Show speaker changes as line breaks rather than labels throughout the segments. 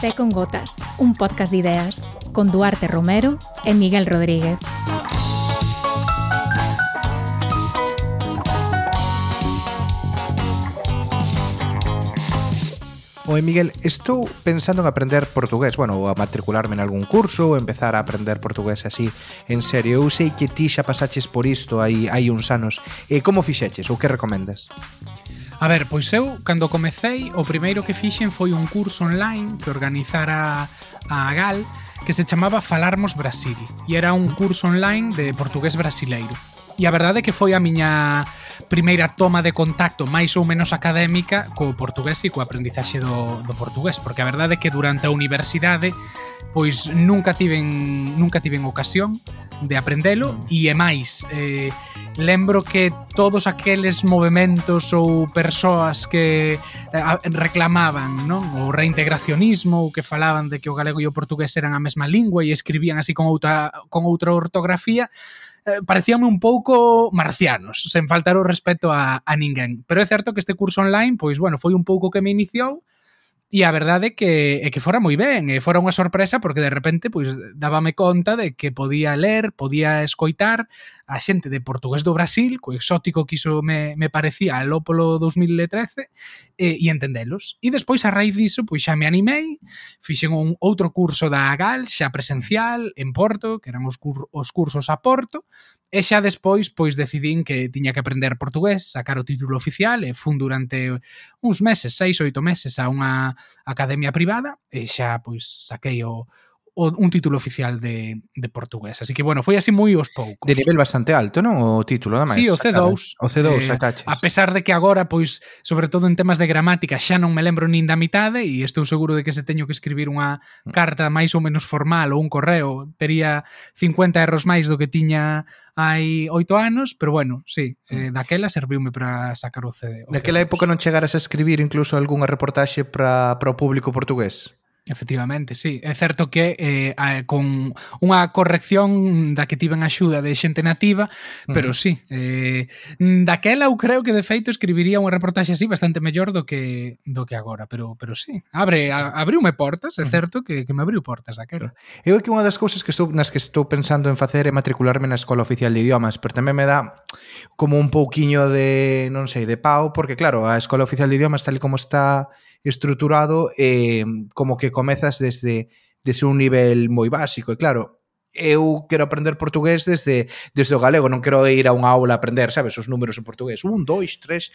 Té con Gotas, un podcast de ideas con Duarte Romero e Miguel Rodríguez.
Oi, Miguel, estou pensando en aprender portugués, bueno, ou a matricularme en algún curso, ou empezar a aprender portugués así en serio. Eu sei que ti xa pasaches por isto hai, hai uns anos. E como fixeches ou que recomendas?
A ver, pois eu, cando comecei, o primeiro que fixen foi un curso online que organizara a GAL que se chamaba Falarmos Brasil e era un curso online de portugués brasileiro e a verdade é que foi a miña primeira toma de contacto máis ou menos académica co portugués e co aprendizaxe do, do portugués, porque a verdade é que durante a universidade pois nunca tiven nunca tiven ocasión de aprendelo mm. e é máis eh, lembro que todos aqueles movimentos ou persoas que eh, reclamaban non? O reintegracionismo ou que falaban de que o galego e o portugués eran a mesma lingua e escribían así con outra con outra ortografía eh, parecíame un pouco marcianos, sen faltar o respeto a, a ninguén. Pero é certo que este curso online, pois, bueno, foi un pouco que me iniciou, E a verdade é que, é que fora moi ben, e fora unha sorpresa porque de repente pois dábame conta de que podía ler, podía escoitar a xente de portugués do Brasil, co exótico que iso me, me parecía al Ópolo 2013, e, e entendelos. E despois, a raíz diso, pois xa me animei, fixen un outro curso da AGAL, xa presencial, en Porto, que eran os, cur, os cursos a Porto, E xa despois, pois decidín que tiña que aprender portugués, sacar o título oficial e fun durante uns meses, seis, oito meses a unha academia privada e xa pois saquei o, un título oficial de, de, portugués. Así que bueno, foi así moi os poucos.
De nivel bastante alto, non? O título, ademais.
Sí, o C2.
O C2, eh.
A pesar de que agora, pois, sobre todo en temas de gramática, xa non me lembro nin da mitade e estou seguro de que se teño que escribir unha mm. carta máis ou menos formal ou un correo, tería 50 erros máis do que tiña hai oito anos, pero bueno, sí, eh, mm. daquela serviume para sacar o CD. O
Daquela época non chegaras a escribir incluso algunha reportaxe para o público portugués?
Efectivamente, sí. É certo que eh, con unha corrección da que tiven axuda de xente nativa, pero uh -huh. sí. Eh, daquela eu creo que de feito escribiría unha reportaxe así bastante mellor do que do que agora, pero pero sí. Abre a, abriume portas, é certo que, que me abriu portas daquela.
Eu que unha das cousas que estou nas que estou pensando en facer é matricularme na Escola Oficial de Idiomas, pero tamén me dá como un pouquiño de, non sei, de pau, porque claro, a Escola Oficial de Idiomas tal como está estruturado eh, como que comezas desde, desde un nivel moi básico. E claro, eu quero aprender portugués desde, desde o galego, non quero ir a unha aula a aprender, sabes, os números en portugués. Un, dois, tres...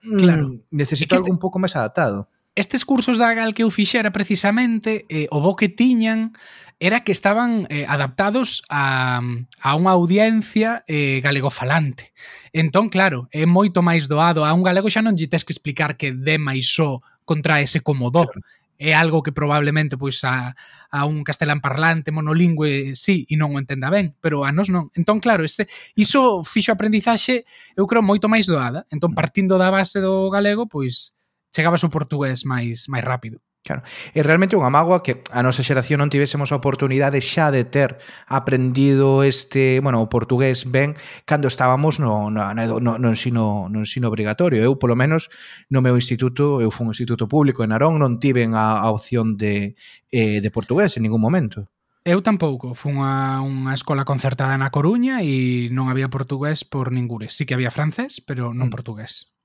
Mm, claro. Mm, necesito este... algo un pouco máis adaptado
estes cursos da Gal que eu fixera precisamente, eh, o bo que tiñan era que estaban eh, adaptados a, a unha audiencia eh, galegofalante. Entón, claro, é moito máis doado. A un galego xa non lle tes que explicar que de máis O contraese como do. Claro. É algo que probablemente pois a, a un castelán parlante monolingüe sí e non o entenda ben, pero a nos non. Entón, claro, ese, iso fixo aprendizaxe, eu creo, moito máis doada. Entón, mm. partindo da base do galego, pois chegabas o portugués máis máis rápido.
Claro. E realmente unha mágoa que a nosa xeración non tivésemos a oportunidade xa de ter aprendido este, bueno, o portugués ben cando estábamos no, no, no, no, ensino, no ensino obrigatorio. Eu, polo menos, no meu instituto, eu fui un instituto público en Arón, non tiven a, a opción de, eh, de portugués en ningún momento.
Eu tampouco, fun a unha escola concertada na Coruña e non había portugués por ningures. Sí que había francés, pero non mm. portugués.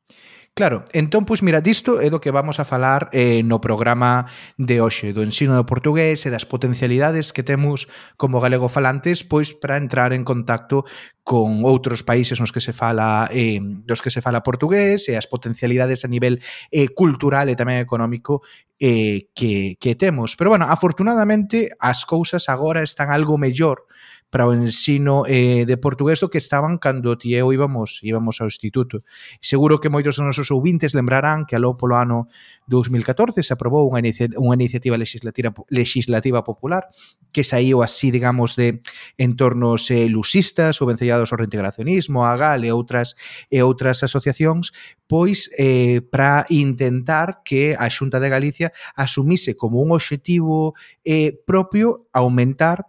Claro, entón, pois, mira, disto é do que vamos a falar eh, no programa de hoxe, do ensino do portugués e das potencialidades que temos como galego falantes, pois, para entrar en contacto con outros países nos que se fala eh, nos que se fala portugués e as potencialidades a nivel eh, cultural e tamén económico eh, que, que temos. Pero, bueno, afortunadamente, as cousas agora están algo mellor para o ensino eh, de portugués do que estaban cando ti eu íbamos, íbamos ao instituto. Seguro que moitos dos nosos ouvintes lembrarán que aló polo ano 2014 se aprobou unha, inicia, unha iniciativa legislativa, legislativa popular que saíu así, digamos, de entornos eh, lusistas ou vencellados ao reintegracionismo, a GAL e outras, e outras asociacións, pois eh, para intentar que a Xunta de Galicia asumise como un obxectivo eh, propio aumentar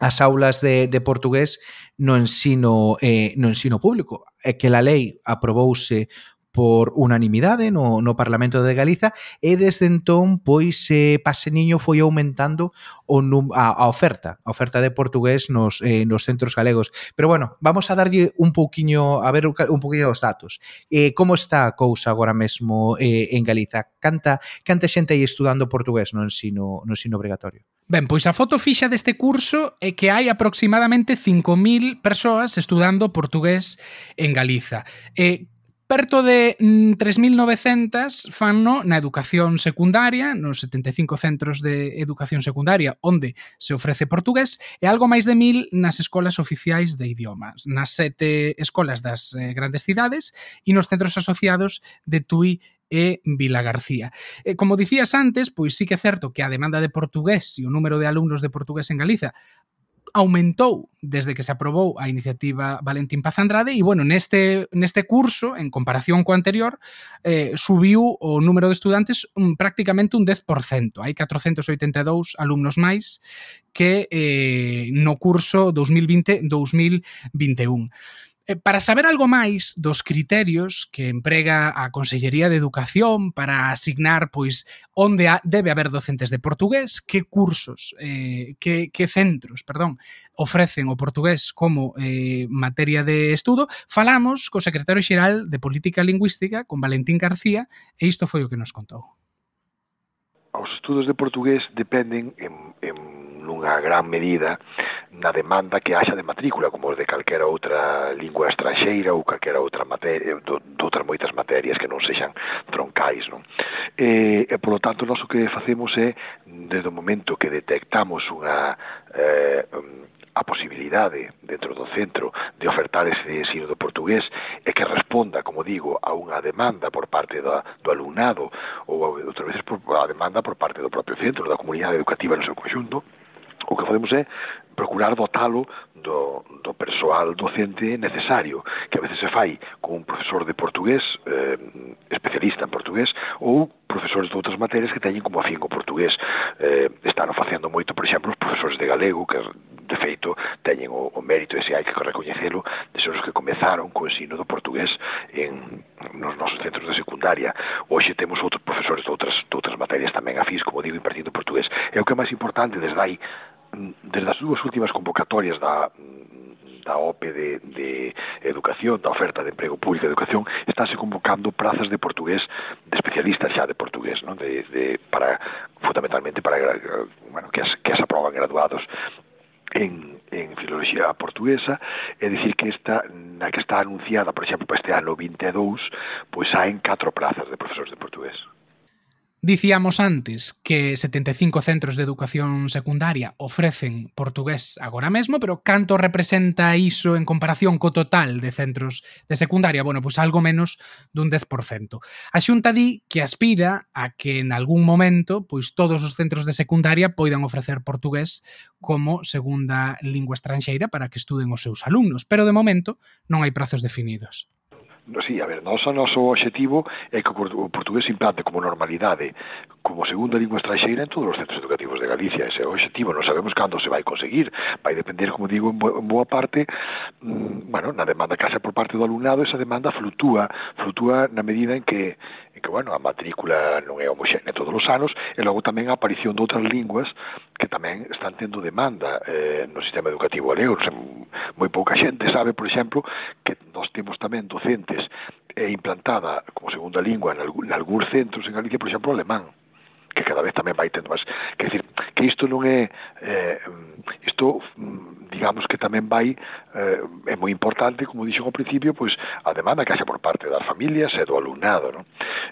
as aulas de, de portugués no ensino eh, no ensino público. É que a lei aprobouse por unanimidade no, no Parlamento de Galiza e desde entón, pois, eh, pase niño foi aumentando o num, a, a oferta, a oferta de portugués nos, eh, nos centros galegos. Pero bueno, vamos a darlle un pouquiño, a ver un pouquiño os datos. Eh, como está a cousa agora mesmo eh, en Galiza? Canta, canta xente aí estudando portugués no ensino, no ensino obrigatorio?
Ben, pois a foto fixa deste curso é que hai aproximadamente 5.000 persoas estudando portugués en Galiza. Eh, Perto de mm, 3.900 fanno na educación secundaria, nos 75 centros de educación secundaria onde se ofrece portugués, e algo máis de 1.000 nas escolas oficiais de idiomas, nas sete escolas das eh, grandes cidades e nos centros asociados de Tui e Vila García. E, como dicías antes, pois sí que é certo que a demanda de portugués e o número de alumnos de portugués en Galiza aumentou desde que se aprobou a iniciativa Valentín Paz Andrade e, bueno, neste, neste curso, en comparación co anterior, eh, subiu o número de estudantes un, prácticamente un 10%. Hai 482 alumnos máis que eh, no curso 2020-2021. Eh, para saber algo máis dos criterios que emprega a Consellería de Educación para asignar pois onde ha, debe haber docentes de portugués, que cursos, eh, que, que centros, perdón, ofrecen o portugués como eh, materia de estudo, falamos co secretario xeral de Política Lingüística, con Valentín García, e isto foi o que nos contou.
Os estudos de portugués dependen en, en nunha gran medida na demanda que haxa de matrícula, como de calquera outra lingua estranxeira ou calquera outra materia, do, de outras moitas materias que non sexan troncais, non? E, e polo tanto, nós o que facemos é, desde o momento que detectamos unha eh, a posibilidade dentro do centro de ofertar ese ensino do portugués e que responda, como digo, a unha demanda por parte do, do alumnado ou outras veces por, a demanda por parte do propio centro, da comunidade educativa no seu conxunto, o que facemos é procurar dotalo do, do persoal docente necesario, que a veces se fai con un profesor de portugués, eh, especialista en portugués, ou profesores de outras materias que teñen como afín o portugués. Eh, están facendo moito, por exemplo, os profesores de galego, que de feito teñen o, o mérito, ese hai que recoñecelo, de ser os que comezaron co ensino do portugués en, nos nosos centros de secundaria. Hoxe temos outros profesores de outras, de outras materias tamén afís, como digo, impartindo portugués. É o que é máis importante desde aí desde as dúas últimas convocatorias da, da OPE de, de Educación, da oferta de emprego público de Educación, estánse convocando prazas de portugués, de especialistas xa de portugués, non? De, de, para, fundamentalmente para bueno, que, as, que as aproban graduados en, en filoloxía portuguesa, é dicir que esta, na que está anunciada, por exemplo, para este ano 22, pois hai en catro prazas de profesores de portugués.
Dicíamos antes que 75 centros de educación secundaria ofrecen portugués agora mesmo, pero canto representa iso en comparación co total de centros de secundaria? Bueno, pois pues algo menos dun 10%. A Xunta di que aspira a que en algún momento pois todos os centros de secundaria poidan ofrecer portugués como segunda lingua estranxeira para que estuden os seus alumnos, pero de momento non hai prazos definidos
sí, a ver, nosa, noso obxectivo é que o portugués se implante como normalidade, como segunda lingua estranxeira en todos os centros educativos de Galicia. Ese é o objetivo, non sabemos cando se vai conseguir. Vai depender, como digo, en boa parte, mm, bueno, na demanda que haxa por parte do alumnado, esa demanda flutúa, flutúa na medida en que en que, bueno, a matrícula non é homoxénea todos os anos, e logo tamén a aparición de outras linguas que tamén están tendo demanda eh, no sistema educativo galego. Moi pouca xente sabe, por exemplo, que nós temos tamén docentes e implantada como segunda lingua en algún, en centros en Galicia, por exemplo, o alemán que cada vez tamén vai tendo máis. Quer dizer, que isto non é... Eh, isto, mm, digamos que tamén vai... Eh, é moi importante, como dixo ao principio, pois, a demanda que haxa por parte das familias e do alumnado. Non?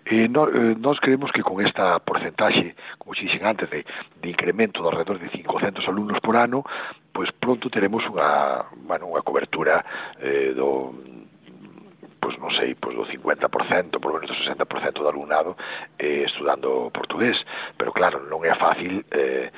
E no, eh, nós creemos que con esta porcentaxe, como se dixen antes, de, de incremento de alrededor de 500 alumnos por ano, pois pronto teremos unha, bueno, unha cobertura eh, do, pois non sei, pois do 50%, por menos do 60% do alumnado eh, estudando portugués, pero claro, non é fácil eh,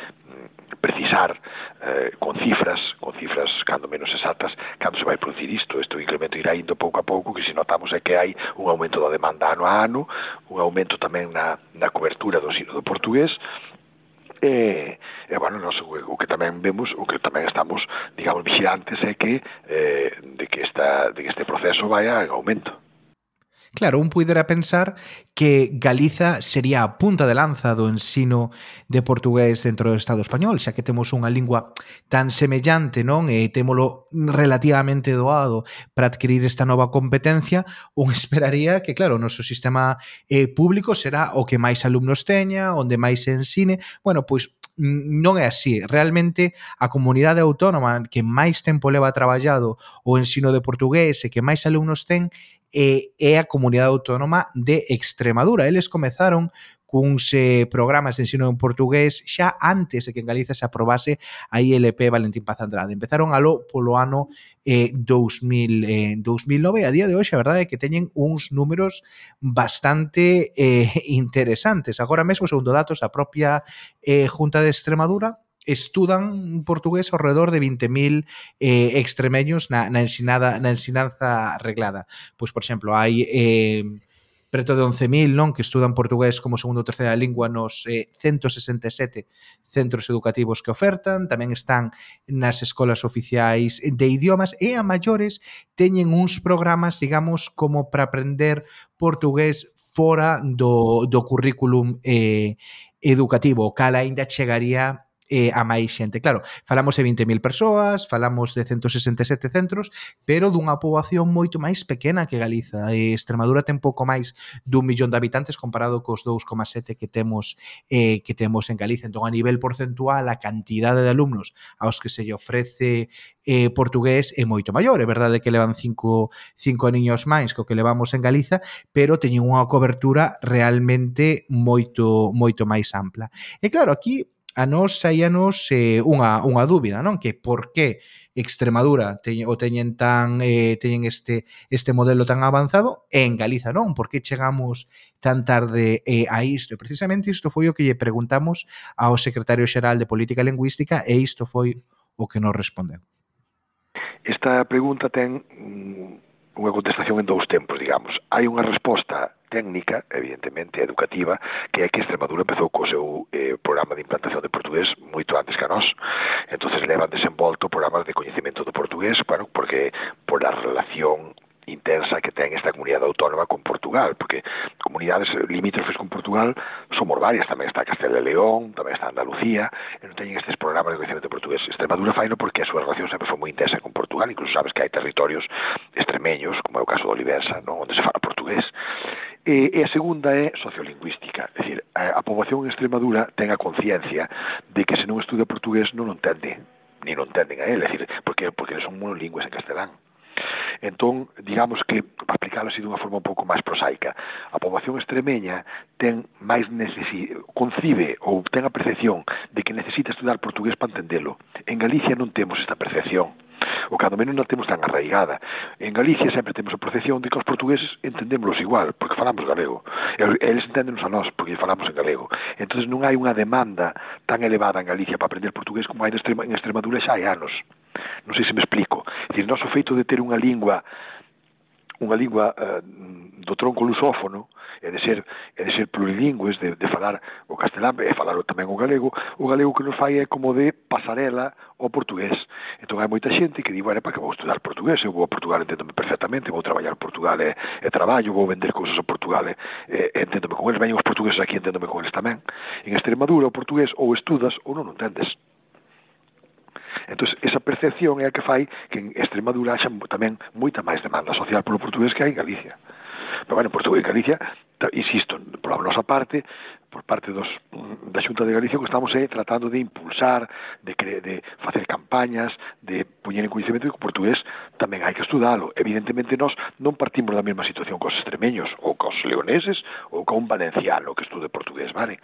precisar eh, con cifras, con cifras cando menos exactas, cando se vai producir isto. Este incremento irá indo pouco a pouco, que se notamos é que hai un aumento da demanda ano a ano, un aumento tamén na, na cobertura do ensino do portugués, e, e bueno, nos, o que tamén vemos, o que tamén estamos, digamos, vigilantes é que eh, de que esta de que este proceso vai a aumento.
Claro, un puidera pensar que Galiza sería a punta de lanza do ensino de portugués dentro do Estado español, xa que temos unha lingua tan semellante, non? E témolo relativamente doado para adquirir esta nova competencia, un esperaría que, claro, o noso sistema eh, público será o que máis alumnos teña, onde máis se ensine. Bueno, pois non é así. Realmente a comunidade autónoma que máis tempo leva traballado o ensino de portugués e que máis alumnos ten e é a comunidade autónoma de Extremadura. Eles comezaron cuns eh, programas de ensino en portugués xa antes de que en Galiza se aprobase a ILP Valentín Paz Andrade. Empezaron alo polo ano eh, 2000, eh, 2009 a día de hoxe a verdade é que teñen uns números bastante eh, interesantes. Agora mesmo, segundo datos da propia eh, Junta de Extremadura, estudan portugués ao redor de 20.000 eh, extremeños na, na, ensinada, na ensinanza reglada. Pois, por exemplo, hai eh, preto de 11.000 non que estudan portugués como segundo ou terceira lingua nos eh, 167 centros educativos que ofertan, tamén están nas escolas oficiais de idiomas e a maiores teñen uns programas, digamos, como para aprender portugués fora do, do currículum eh, educativo, o cal aínda chegaría eh, a máis xente. Claro, falamos de 20.000 persoas, falamos de 167 centros, pero dunha poboación moito máis pequena que Galiza. E Extremadura ten pouco máis dun millón de habitantes comparado cos 2,7 que temos eh, que temos en Galiza. Entón, a nivel porcentual, a cantidade de alumnos aos que se lle ofrece eh, portugués é moito maior. É verdade que levan cinco, cinco niños máis co que levamos en Galiza, pero teñen unha cobertura realmente moito moito máis ampla. E claro, aquí a nós saíanos eh, unha, unha dúbida, non? Que por que Extremadura teñen, o teñen tan eh, teñen este este modelo tan avanzado e en Galiza non, por que chegamos tan tarde eh, a isto? E precisamente isto foi o que lle preguntamos ao secretario xeral de Política Lingüística e isto foi o que nos respondeu.
Esta pregunta ten mm, unha contestación en dous tempos, digamos. Hai unha resposta técnica, evidentemente, educativa, que é que Extremadura empezou co seu eh, programa de implantación de portugués moito antes que a nós. entonces levan desenvolto programas de coñecemento do portugués, claro, porque por a relación intensa que ten esta comunidade autónoma con Portugal, porque comunidades limítrofes con Portugal somos varias, tamén está Castela e León, tamén está Andalucía, e non teñen estes programas de crecemento portugués. Extremadura faino porque a súa relación sempre foi moi intensa con Portugal, incluso sabes que hai territorios extremeños, como é o caso de Olivenza, non? onde se fala portugués, e, e a segunda é sociolingüística, é dicir, a, a poboación en Extremadura ten a conciencia de que se non estuda portugués non o entende, ni non entenden a él, é dicir, porque, porque son monolingües en castelán. Entón, digamos que, para explicarlo así dunha forma un pouco máis prosaica, a poboación extremeña ten máis necesi concibe ou ten a percepción de que necesita estudar portugués para entendelo. En Galicia non temos esta percepción O cando menos non temos tan arraigada. En Galicia sempre temos a percepción de que os portugueses entendémoslos igual, porque falamos galego. Eles entendenos a nós, porque falamos en galego. entonces non hai unha demanda tan elevada en Galicia para aprender portugués como hai en Extremadura xa hai anos. Non sei se me explico. Dicir, noso feito de ter unha lingua unha lingua eh, do tronco lusófono, é de ser, é de ser plurilingües, de, de falar o castelán e falar tamén o galego, o galego que nos fai é como de pasarela ao portugués. Entón hai moita xente que di, bueno, para que vou estudar portugués, eu vou a Portugal, enténdome perfectamente, vou traballar en Portugal e, e traballo, vou vender cousas a Portugal e, e enténdome con eles, veñen os portugueses aquí, enténdome con eles tamén. En Extremadura, o portugués ou estudas ou non o entendes. Entón, esa percepción é a que fai que en Extremadura haxa tamén moita máis demanda social polo portugués que hai en Galicia. Pero, bueno, Portugal e Galicia, insisto, pola nosa parte, por parte dos, da Xunta de Galicia que estamos é tratando de impulsar, de, cre, de facer campañas, de poñer en coñecemento que o portugués tamén hai que estudalo. Evidentemente, nós non partimos da mesma situación cos extremeños, ou cos leoneses, ou con valenciano que estude portugués, vale?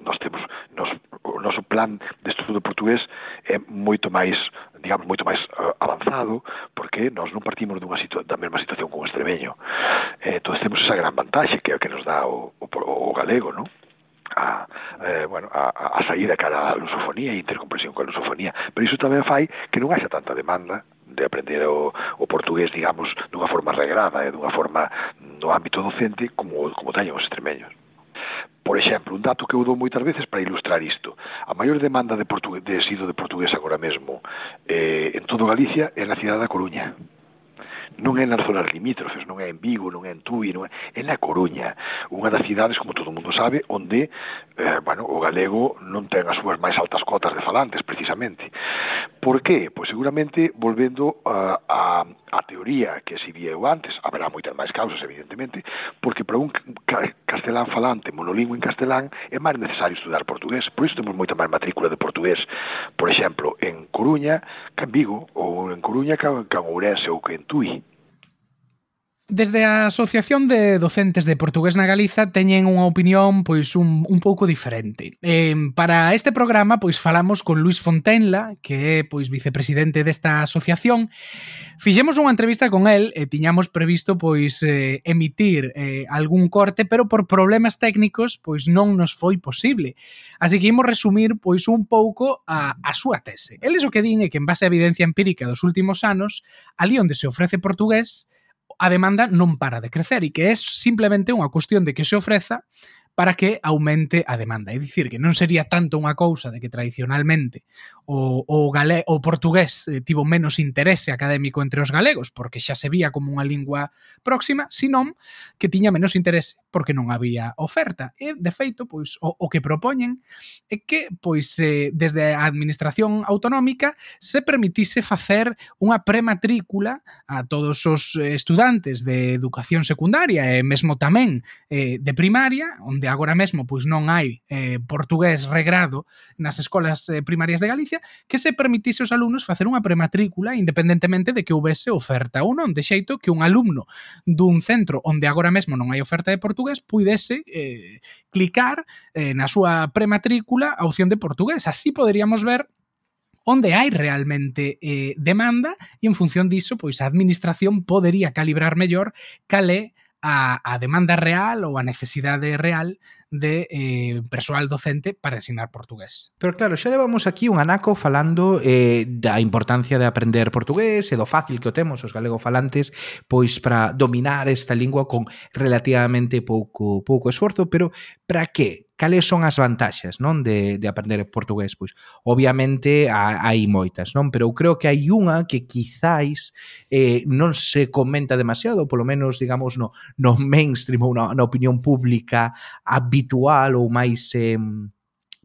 Nós temos, nos, o noso plan de estudo portugués é moito máis, digamos, moito máis eh, avanzado, porque nós non partimos dunha situa da mesma situación con o extremeño. Eh, entón, temos esa gran vantaxe que é o que nos dá o, o, o galego, non? a, eh, bueno, a, a saída cara a lusofonía e intercompresión coa lusofonía pero iso tamén fai que non haxa tanta demanda de aprender o, o portugués digamos dunha forma regrada e dunha forma no ámbito docente como, como teñen os extremeños Por exemplo, un dato que eu dou moitas veces para ilustrar isto. A maior demanda de, portugués, de sido de portugués agora mesmo eh, en todo Galicia é na cidade da Coruña non é nas zonas limítrofes, non é en Vigo, non é en Tui, non é, é na Coruña, unha das cidades, como todo mundo sabe, onde eh, bueno, o galego non ten as súas máis altas cotas de falantes, precisamente. Por que? Pois seguramente volvendo a, a, a teoría que se eu antes, haberá moitas máis causas, evidentemente, porque para un castelán falante, monolingüe en castelán, é máis necesario estudar portugués. Por iso temos moita máis matrícula de portugués, por exemplo, en Coruña, que en Vigo, ou en Coruña, que en Ourense ou que en Tui.
Desde a Asociación de Docentes de Portugués na Galiza teñen unha opinión pois un, un pouco diferente. Eh, para este programa pois falamos con Luis Fontenla, que é pois vicepresidente desta asociación. Fixemos unha entrevista con el e tiñamos previsto pois eh, emitir eh, algún corte, pero por problemas técnicos pois non nos foi posible. Así que imos resumir pois un pouco a, a súa tese. Eles o que din é que en base a evidencia empírica dos últimos anos, ali onde se ofrece portugués, a demanda non para de crecer e que é simplemente unha cuestión de que se ofreza para que aumente a demanda. É dicir, que non sería tanto unha cousa de que tradicionalmente o, o, gale, o portugués eh, tivo menos interese académico entre os galegos, porque xa se vía como unha lingua próxima, senón que tiña menos interese porque non había oferta. E, de feito, pois o, o que propoñen é que pois eh, desde a administración autonómica se permitise facer unha prematrícula a todos os estudantes de educación secundaria e mesmo tamén eh, de primaria, onde onde agora mesmo pois non hai eh, portugués regrado nas escolas eh, primarias de Galicia, que se permitise aos alumnos facer unha prematrícula independentemente de que houvese oferta ou non, de xeito que un alumno dun centro onde agora mesmo non hai oferta de portugués puidese eh, clicar eh, na súa prematrícula a opción de portugués. Así poderíamos ver onde hai realmente eh, demanda e en función diso, pois a administración podería calibrar mellor cal é a, a demanda real ou a necesidade real de eh, persoal docente para ensinar portugués.
Pero claro, xa levamos aquí un anaco falando eh, da importancia de aprender portugués e do fácil que o temos os galegofalantes pois para dominar esta lingua con relativamente pouco pouco esforzo, pero para que? cales son as vantaxes non de, de aprender portugués? Pois, obviamente, hai moitas, non? Pero eu creo que hai unha que quizáis eh, non se comenta demasiado, polo menos, digamos, no, no mainstream ou na, na opinión pública habitual ou máis... Eh,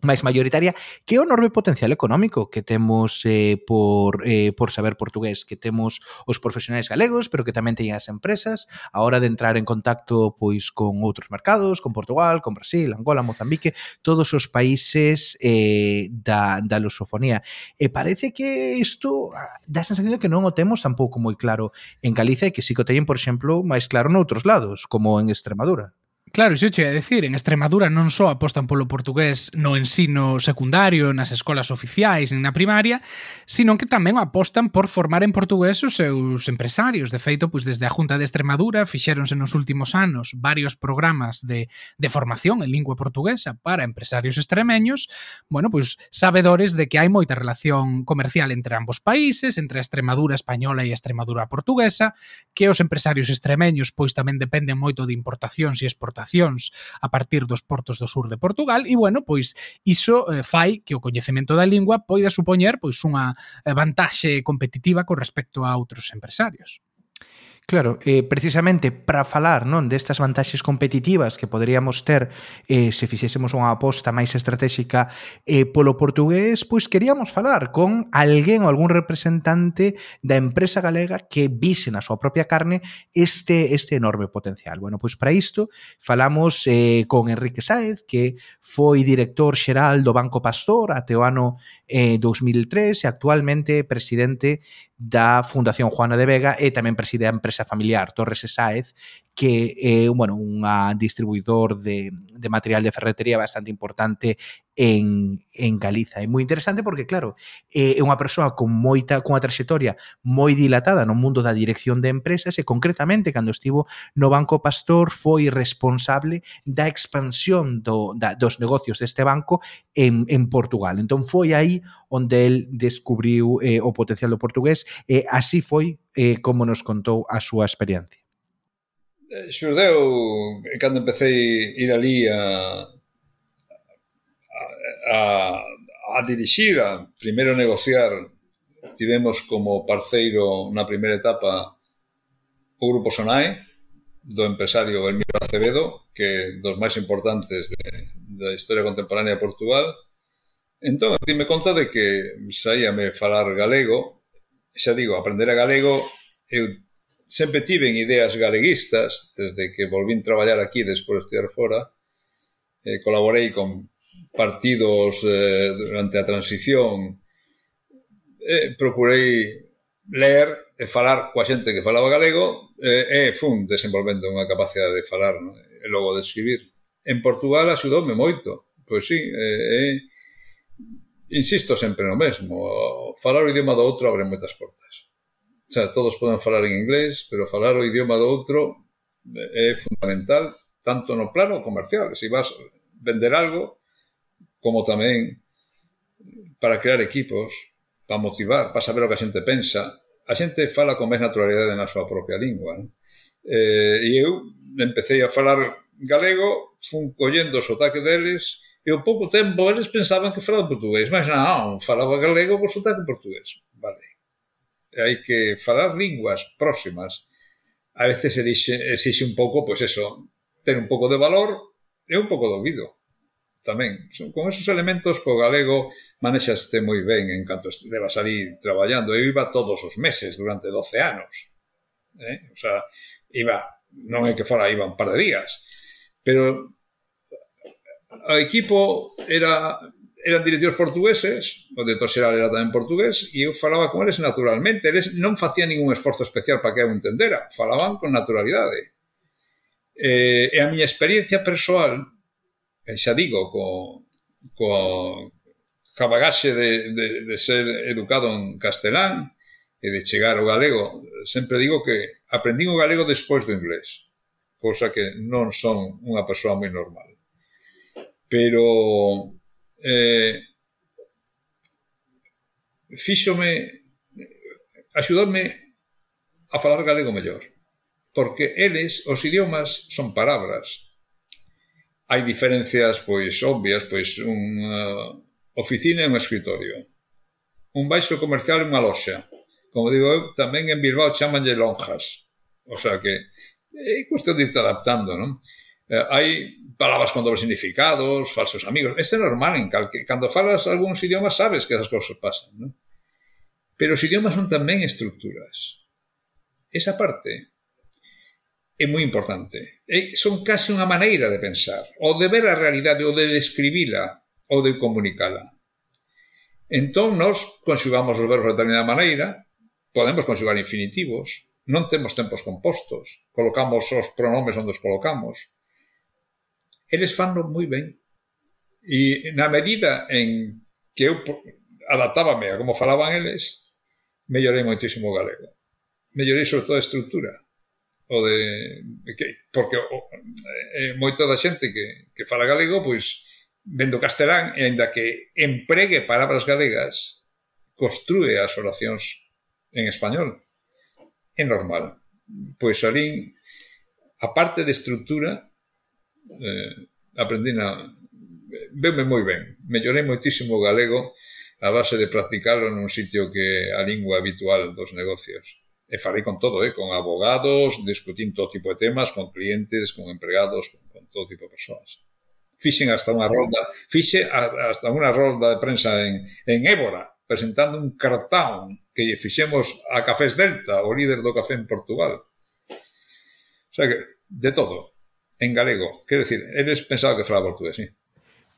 máis maioritaria, que é o enorme potencial económico que temos eh, por, eh, por saber portugués, que temos os profesionais galegos, pero que tamén teñen as empresas a hora de entrar en contacto pois con outros mercados, con Portugal, con Brasil, Angola, Mozambique, todos os países eh, da, da lusofonía. E parece que isto ah, dá sensación de que non o temos tampouco moi claro en Galicia e que sí que o teñen, por exemplo, máis claro noutros lados, como en Extremadura.
Claro, iso che a decir, en Extremadura non só apostan polo portugués no ensino secundario, nas escolas oficiais, nin na primaria, sino que tamén apostan por formar en portugués os seus empresarios. De feito, pois desde a Junta de Extremadura fixéronse nos últimos anos varios programas de, de formación en lingua portuguesa para empresarios extremeños, bueno, pois sabedores de que hai moita relación comercial entre ambos países, entre a Extremadura española e a Extremadura portuguesa, que os empresarios extremeños pois tamén dependen moito de importacións e exportacións exportacións a partir dos portos do sur de Portugal e bueno, pois iso eh, fai que o coñecemento da lingua poida supoñer pois unha eh, vantaxe competitiva con respecto a outros empresarios.
Claro, eh, precisamente para falar non destas vantaxes competitivas que poderíamos ter eh, se fixésemos unha aposta máis estratégica eh, polo portugués, pois queríamos falar con alguén ou algún representante da empresa galega que vise na súa propia carne este este enorme potencial. Bueno, pois para isto falamos eh, con Enrique Sáez, que foi director xeral do Banco Pastor até o ano eh, 2003 e actualmente presidente da Fundación Juana de Vega e tamén preside a empresa familiar Torres e Sáez que é bueno, unha distribuidor de, de material de ferretería bastante importante en, en Galiza. É moi interesante porque, claro, é unha persoa con moita cunha trayectoria moi dilatada no mundo da dirección de empresas e, concretamente, cando estivo no Banco Pastor, foi responsable da expansión do, da, dos negocios deste banco en, en Portugal. Entón, foi aí onde el descubriu eh, o potencial do portugués e así foi eh, como nos contou a súa experiencia
xurdeu eh, cando empecé ir ali a a, a dirixir, a primeiro negociar tivemos como parceiro na primeira etapa o Grupo Sonae, do empresario Elmiro Acevedo, que dos máis importantes de, da historia contemporánea de Portugal. Entón, dime conta de que saíame falar galego, xa digo, aprender a galego, eu sempre tiven ideas galeguistas, desde que volvín traballar aquí despois de estudiar fora, eh, colaborei con partidos eh, durante a transición, eh, procurei ler e falar coa xente que falaba galego eh, e fun desenvolvendo unha capacidade de falar no? e logo de escribir. En Portugal axudoume moito, pois sí, eh, eh, insisto sempre no mesmo, falar o idioma do outro abre moitas portas xa todos poden falar en inglés, pero falar o idioma do outro eh, é fundamental tanto no plano comercial, se si vas vender algo, como tamén para crear equipos, para motivar, para saber o que a xente pensa. A xente fala con máis naturalidade na súa propia lingua. Non? Eh, e eu empecé a falar galego, fun collendo o sotaque deles, e ao pouco tempo eles pensaban que falaba portugués, mas non, ah, falaba galego con sotaque portugués. Vale hai que falar linguas próximas, a veces se dixe, exixe un pouco, pois eso, ter un pouco de valor e un pouco de ouvido tamén. Con esos elementos, co galego, manexaste moi ben en canto estivas ali traballando. Eu iba todos os meses durante 12 anos. Eh? O sea, iba, non é que fora, iba un par de días. Pero o equipo era eran directivos portugueses, o director xeral era tamén portugués, e eu falaba con eles naturalmente. Eles non facían ningún esforzo especial para que eu entendera, falaban con naturalidade. Eh, e a miña experiencia persoal, e xa digo, co, co, cabagaxe de, de, de ser educado en castelán e de chegar ao galego, sempre digo que aprendín o galego despois do inglés, cosa que non son unha persoa moi normal. Pero fíxome axudarme a falar galego mellor porque eles, os idiomas, son palabras. Hai diferencias, pois, obvias, pois, unha oficina e un escritorio. Un baixo comercial e unha loxa. Como digo eu, tamén en Bilbao chamanlle lonjas. O sea que é cuestión de irte adaptando, non? Eh, hai palabras con dobles significados, falsos amigos. Este é normal en calque, cando falas algúns idiomas sabes que esas cousas pasan, non? Pero os idiomas son tamén estructuras. Esa parte é moi importante. E son case unha maneira de pensar, ou de ver a realidade, ou de describila, ou de comunicala. Entón, nós conxugamos os verbos de determinada maneira, podemos conxugar infinitivos, non temos tempos compostos, colocamos os pronomes onde os colocamos, eles fanno moi ben. E na medida en que eu adaptábame a como falaban eles, mellorei moitísimo o galego. Mellorei sobre todo a estructura. O de, que, porque o, eh, moita da xente que, que fala galego, pois, vendo castelán, e ainda que empregue palabras galegas, construe as oracións en español. É normal. Pois alín, a parte de estrutura, eh, aprendí na... Veme moi ben, mellorei moitísimo o galego a base de practicalo nun sitio que a lingua habitual dos negocios. E falei con todo, eh, con abogados, discutín todo tipo de temas, con clientes, con empregados, con, con todo tipo de persoas. Fixen hasta unha rolda, fixe hasta unha rolda de prensa en, en Évora, presentando un cartón que lle fixemos a Cafés Delta, o líder do café en Portugal. O sea que, de todo. En galego. Quero decir, eles pensaban que falaba portugués, sí.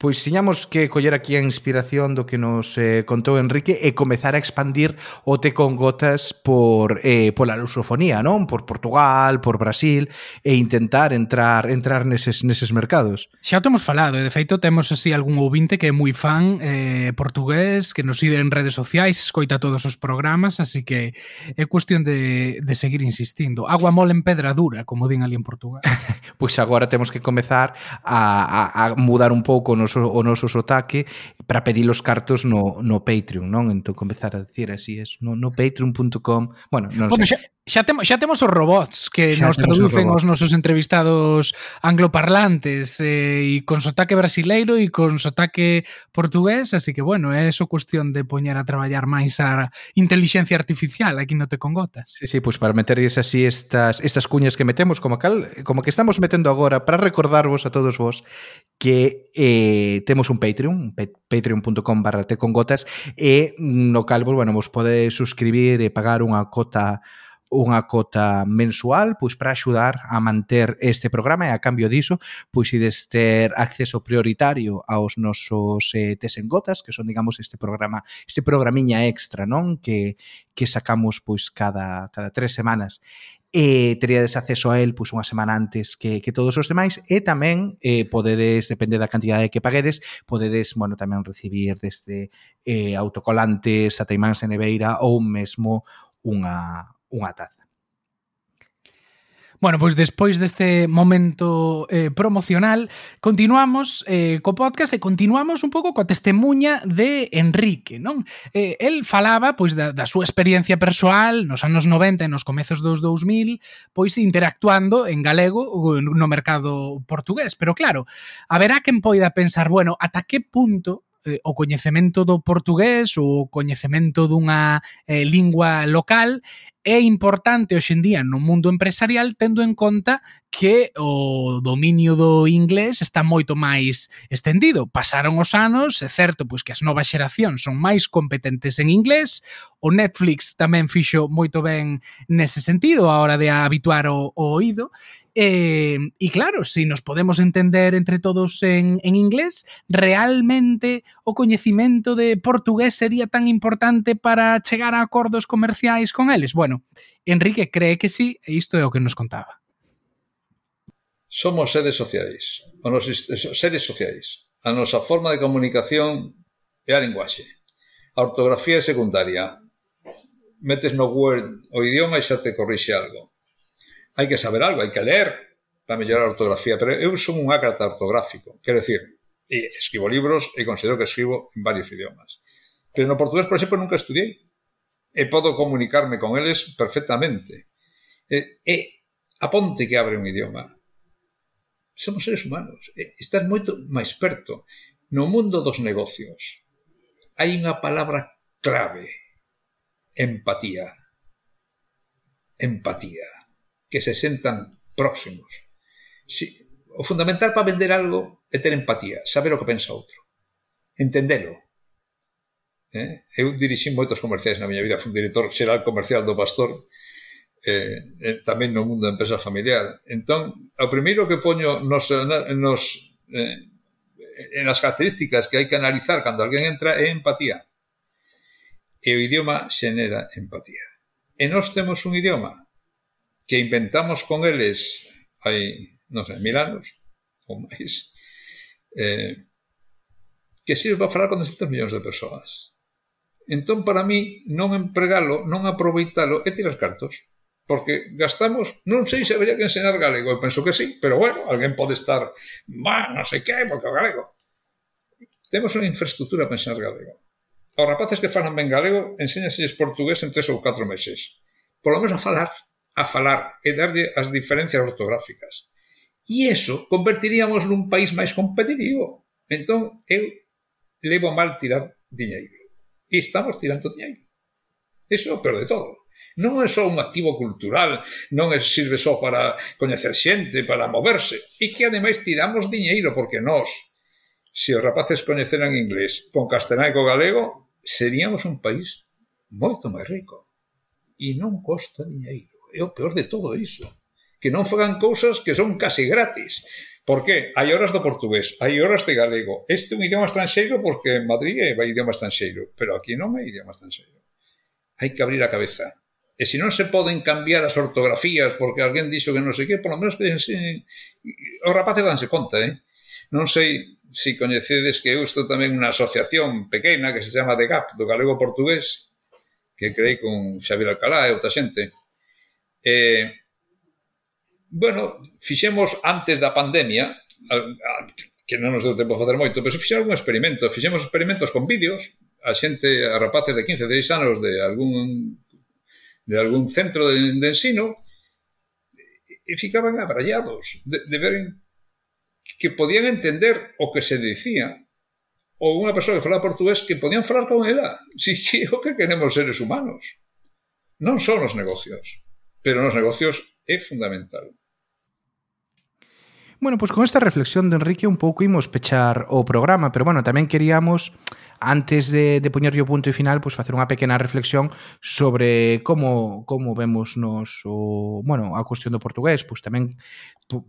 Pois tiñamos que coller aquí a inspiración do que nos eh, contou Enrique e comezar a expandir o Te con Gotas por eh, pola lusofonía, non? Por Portugal, por Brasil e intentar entrar entrar neses neses mercados.
Xa temos falado, e de feito temos así algún ouvinte que é moi fan eh, portugués, que nos sigue en redes sociais, escoita todos os programas, así que é cuestión de, de seguir insistindo. Agua mole en pedra dura, como din ali en Portugal.
pois agora temos que comezar a, a, a mudar un pouco nos noso, o noso sotaque para pedir os cartos no, no Patreon, non? Entón comezar a dicir así, es no, no patreon.com bueno, non
bueno,
sei.
Xa, xa, temo, xa temos os robots que
xa
nos traducen
os,
os nosos entrevistados angloparlantes eh, e con sotaque brasileiro e con sotaque portugués, así que bueno, é eso cuestión de poñer a traballar máis a inteligencia artificial aquí no te congotas.
Sí, sí, pois pues para meterlles así estas estas cuñas que metemos como cal, como que estamos metendo agora para recordarvos a todos vos que eh, Eh, temos un Patreon, patreon.com barra con gotas, e mm, no cal, bueno, vos podedes suscribir e pagar unha cota unha cota mensual pois para axudar a manter este programa e a cambio diso, pois ides ter acceso prioritario aos nosos eh, tesengotas, que son digamos este programa, este programiña extra, non? Que que sacamos pois cada cada tres semanas e teríades acceso a el pois, unha semana antes que, que todos os demais e tamén eh, podedes, depende da cantidade que paguedes, podedes bueno, tamén recibir desde eh, autocolantes, ateimáns en neveira ou mesmo unha, unha taza.
Bueno, pois despois deste momento eh, promocional, continuamos eh, co podcast e continuamos un pouco coa testemunha de Enrique, non? Eh, el falaba pois da, da súa experiencia persoal nos anos 90 e nos comezos dos 2000, pois interactuando en galego no mercado portugués, pero claro, haberá quen poida pensar, bueno, ata que punto eh, o coñecemento do portugués ou o coñecemento dunha eh, lingua local é importante hoxe en día no mundo empresarial tendo en conta que o dominio do inglés está moito máis estendido. Pasaron os anos, é certo pois que as novas xeracións son máis competentes en inglés, o Netflix tamén fixo moito ben nese sentido a hora de habituar o, o oído, e, e claro, se si nos podemos entender entre todos en, en inglés, realmente o coñecimento de portugués sería tan importante para chegar a acordos comerciais con eles? Bueno, Enrique cree que sí e isto é o que nos contaba.
Somos seres sociais. Os seres sociais. A nosa forma de comunicación é a linguaxe. A ortografía é secundaria. Metes no Word o idioma e xa te corrixe algo. Hai que saber algo, hai que ler para mellorar a ortografía, pero eu son un ácrata ortográfico. Quero dicir, escribo libros e considero que escribo en varios idiomas. Pero no portugués, por exemplo, nunca estudiei e podo comunicarme con eles perfectamente. E, e aponte que abre un idioma. Somos seres humanos. E estás moito máis perto. No mundo dos negocios hai unha palabra clave. Empatía. Empatía. Que se sentan próximos. Si, o fundamental para vender algo é ter empatía, saber o que pensa outro. Entendelo. Eh? Eu dirixi moitos comerciais na miña vida, fui director xeral comercial do Pastor, eh, eh, tamén no mundo da empresa familiar. Entón, o primeiro que poño nos, nos, eh, en as características que hai que analizar cando alguén entra é empatía. E o idioma xenera empatía. E nós temos un idioma que inventamos con eles hai, non sei, mil anos ou máis, eh, que sirve para falar con 200 millóns de persoas Entón, para mí, non empregalo, non aproveitalo é tirar cartos. Porque gastamos, non sei se habería que enseñar galego, eu penso que sí, pero bueno, alguén pode estar, má, non sei que, porque o galego. Temos unha infraestructura para enseñar galego. Aos rapaces que falan ben galego, enséñaselles portugués en tres ou catro meses. Por lo menos a falar, a falar e darlle as diferencias ortográficas. E eso convertiríamos nun país máis competitivo. Entón, eu levo mal tirar diñeiro. E estamos tirando diñeiro. Eso é o peor de todo. Non é só un activo cultural, non é, sirve só para coñecer xente, para moverse. E que ademais tiramos diñeiro porque nós, se os rapaces coñeceran inglés con castelán e co galego, seríamos un país moito máis rico. E non costa diñeiro. É o peor de todo iso. Que non fagan cousas que son casi gratis. Por que? Hai horas do portugués, hai horas de galego. Este é un idioma estranxeiro porque en Madrid é un idioma estranxeiro, pero aquí non é idioma estranxeiro. Hai que abrir a cabeza. E se non se poden cambiar as ortografías porque alguén dixo que non sei que, polo menos que enseñen... Os rapaces danse conta, eh? Non sei se coñecedes que eu estou tamén unha asociación pequena que se chama DEGAP, do galego portugués, que creí con Xavier Alcalá e outra xente. Eh, bueno, fixemos antes da pandemia, que non nos deu tempo a facer moito, pero fixemos algún experimento, fixemos experimentos con vídeos, a xente, a rapaces de 15, 16 anos de algún de algún centro de, de ensino e ficaban abrallados de, de ver que podían entender o que se dicía ou unha persoa que falaba portugués que podían falar con ela. Si que o que queremos seres humanos. Non son os negocios, pero nos negocios é fundamental.
Bueno, pois con esta reflexión de Enrique un pouco imos pechar o programa, pero bueno, tamén queríamos antes de, de poñerlle o punto e final, pois facer unha pequena reflexión sobre como como vemos nos o, bueno, a cuestión do portugués, pois tamén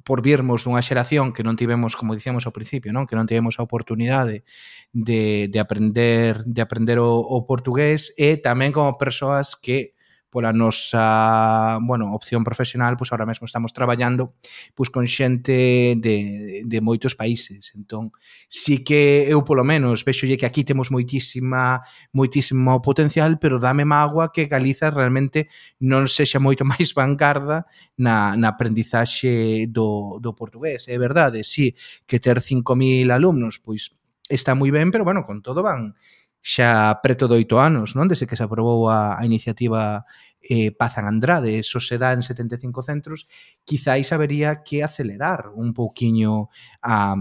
por virmos dunha xeración que non tivemos, como dicíamos ao principio, non, que non tivemos a oportunidade de, de aprender de aprender o, o portugués e tamén como persoas que pola nosa, bueno, opción profesional, pois ahora mesmo estamos traballando pois con xente de, de moitos países. Entón, sí que eu polo menos vexolle que aquí temos moitísima moitísimo potencial, pero dame mágoa que Galiza realmente non sexa moito máis vanguarda na, na aprendizaxe do, do portugués. É verdade, sí, que ter 5.000 alumnos, pois está moi ben, pero bueno, con todo van xa preto de oito anos, non? Desde que se aprobou a, a iniciativa eh, Paz en Andrade, eso se dá en 75 centros, quizáis habería que acelerar un pouquiño a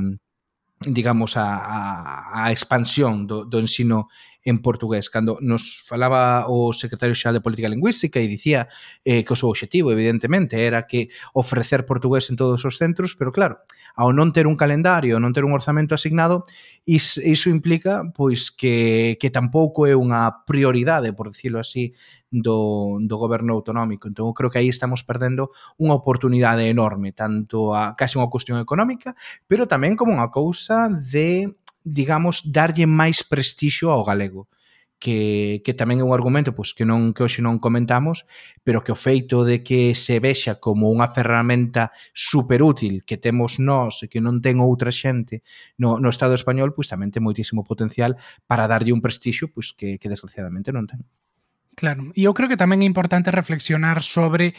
digamos, a, a, a expansión do, do ensino en portugués cando nos falaba o secretario xeral de Política Lingüística e dicía eh, que o seu obxectivo evidentemente era que ofrecer portugués en todos os centros pero claro, ao non ter un calendario non ter un orzamento asignado is, iso implica pois que, que tampouco é unha prioridade por decirlo así do, do goberno autonómico. Entón, eu creo que aí estamos perdendo unha oportunidade enorme, tanto a case unha cuestión económica, pero tamén como unha cousa de digamos, darlle máis prestixio ao galego que, que tamén é un argumento pois, que non que hoxe non comentamos, pero que o feito de que se vexa como unha ferramenta superútil que temos nós e que non ten outra xente no, no Estado español, pois tamén ten moitísimo potencial para darlle un prestixio pois, que, que desgraciadamente non ten.
Claro, e eu creo que tamén é importante reflexionar sobre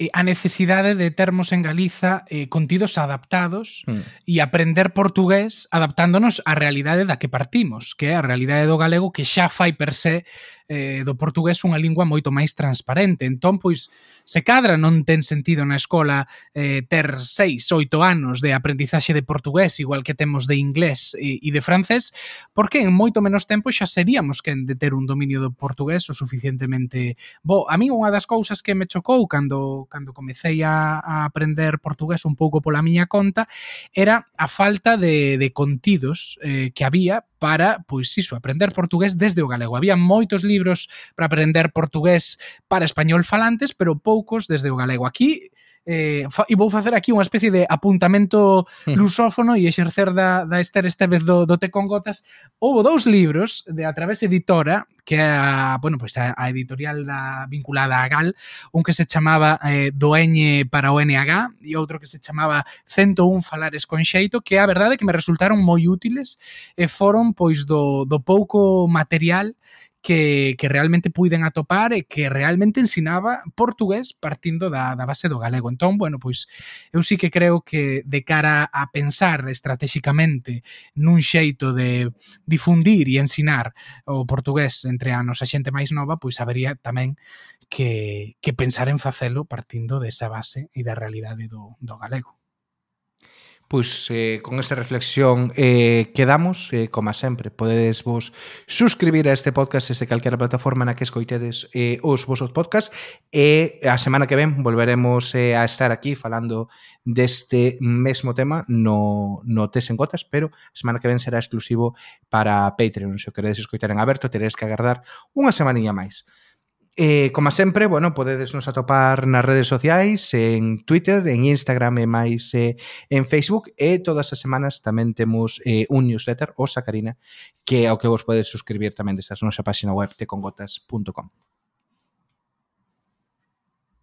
eh, a necesidade de termos en Galiza eh, contidos adaptados mm. e aprender portugués adaptándonos á realidade da que partimos, que é a realidade do galego que xa fai per se eh, do portugués unha lingua moito máis transparente. Entón, pois, se cadra non ten sentido na escola eh, ter seis, oito anos de aprendizaxe de portugués, igual que temos de inglés e, e de francés, porque en moito menos tempo xa seríamos quen de ter un dominio do portugués o suficientemente bo. A mí unha das cousas que me chocou cando, cando comecei a, a aprender portugués un pouco pola miña conta era a falta de, de contidos eh, que había para, pois iso, aprender portugués desde o galego. Había moitos libros libros para aprender portugués para español falantes, pero poucos desde o galego. Aquí eh, fa, e vou facer aquí unha especie de apuntamento hmm. lusófono e exercer da, da Esther esta vez do, do Te con Gotas houve dous libros de a través editora que é a, bueno, pois a, a editorial da, vinculada a GAL un que se chamaba eh, Doeñe para o NH e outro que se chamaba 101 falares con xeito que a verdade que me resultaron moi útiles e foron pois do, do pouco material que, que realmente puiden atopar e que realmente ensinaba portugués partindo da, da base do galego. Entón, bueno, pois eu sí que creo que de cara a pensar estratégicamente nun xeito de difundir e ensinar o portugués entre a nosa xente máis nova, pois habería tamén que, que pensar en facelo partindo desa base e da realidade do, do galego.
Pois eh, con esta reflexión eh, quedamos, eh, como sempre, podedes vos suscribir a este podcast desde calquera plataforma na que escoitedes eh, os vosos podcast e a semana que ven volveremos eh, a estar aquí falando deste mesmo tema no, no Tes en Gotas, pero a semana que ven será exclusivo para Patreon. Se o queredes escoitar en aberto, teredes que agardar unha semaninha máis. E, como sempre, bueno, podedes nos atopar nas redes sociais, en Twitter, en Instagram e máis eh, en Facebook e todas as semanas tamén temos eh, un newsletter, o Sacarina, que é o que vos podedes suscribir tamén desde a nosa página web tecongotas.com.